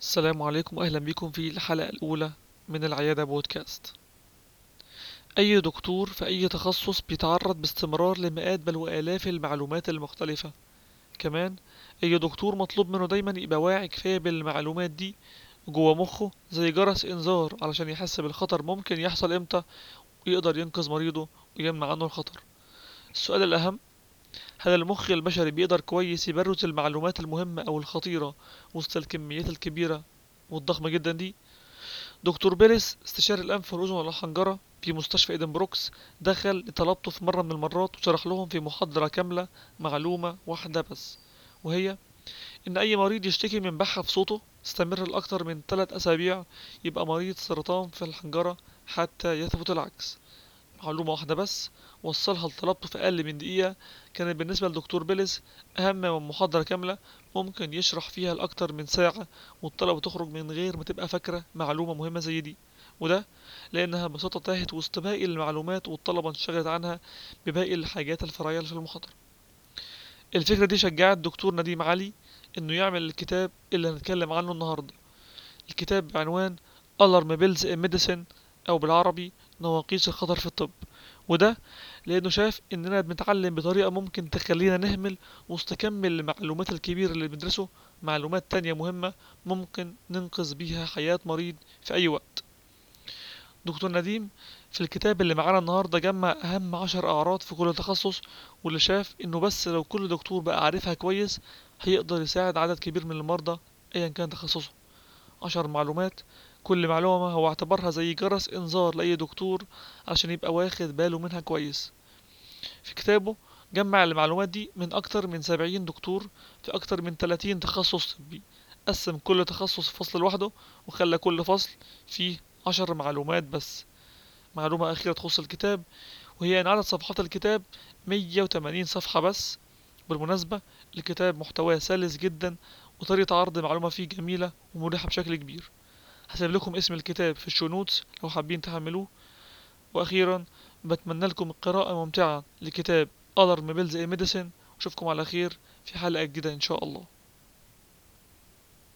السلام عليكم وأهلا بكم في الحلقة الأولى من العيادة بودكاست. أي دكتور في أي تخصص بيتعرض باستمرار لمئات بل وآلاف المعلومات المختلفة. كمان أي دكتور مطلوب منه دايما يبقى واعي كفاية بالمعلومات دي جوه مخه زي جرس إنذار علشان يحس بالخطر ممكن يحصل إمتى ويقدر ينقذ مريضه ويمنع عنه الخطر. السؤال الأهم هل المخ البشري بيقدر كويس يبرز المعلومات المهمة أو الخطيرة وسط الكميات الكبيرة والضخمة جدا دي؟ دكتور بيريس استشاري الأنف والأذن والحنجرة في مستشفى إيدن بروكس دخل لطلبته في مرة من المرات وشرح لهم في محاضرة كاملة معلومة واحدة بس وهي إن أي مريض يشتكي من بحة في صوته تستمر لأكتر من 3 أسابيع يبقى مريض سرطان في الحنجرة حتى يثبت العكس. معلومة واحدة بس وصلها لطلبته في أقل من دقيقة. كانت بالنسبة لدكتور بيلس أهم من محاضرة كاملة ممكن يشرح فيها لأكتر من ساعة والطلبة تخرج من غير ما تبقى فاكرة معلومة مهمة زي دي. وده لأنها ببساطة تاهت وسط باقي المعلومات والطلبة انشغلت عنها بباقي الحاجات الفرعية اللي في المحاضرة. الفكرة دي شجعت دكتور نديم علي إنه يعمل الكتاب اللي هنتكلم عنه النهاردة. الكتاب بعنوان Alarm Bells in Medicine أو بالعربي نواقيس الخطر في الطب. وده لأنه شاف إننا بنتعلم بطريقة ممكن تخلينا نهمل وسط كم المعلومات الكبيرة اللي بندرسه. معلومات تانية مهمة ممكن ننقذ بيها حياة مريض في أي وقت. دكتور نديم في الكتاب اللي معانا النهاردة جمع أهم عشر أعراض في كل تخصص واللي شاف إنه بس لو كل دكتور بقى عارفها كويس هيقدر يساعد عدد كبير من المرضى أيا كان تخصصه. عشر معلومات كل معلومة هو اعتبرها زي جرس إنذار لأي دكتور عشان يبقى واخد باله منها كويس. في كتابه جمع المعلومات دي من أكتر من سبعين دكتور في أكتر من تلاتين تخصص طبي. قسم كل تخصص فصل لوحده وخلى كل فصل فيه عشر معلومات بس. معلومة أخيرة تخص الكتاب وهي إن عدد صفحات الكتاب مية وتمانين صفحة بس. بالمناسبة الكتاب محتواه سلس جدا وطريقة عرض المعلومة فيه جميلة ومريحة بشكل كبير. هسيب لكم اسم الكتاب في ال show notes لو حابين تحملوه. وأخيرا بتمنى لكم قراءة ممتعة لكتاب Alarm Bells in Medicine وأشوفكم على خير في حلقة جديدة إن شاء الله.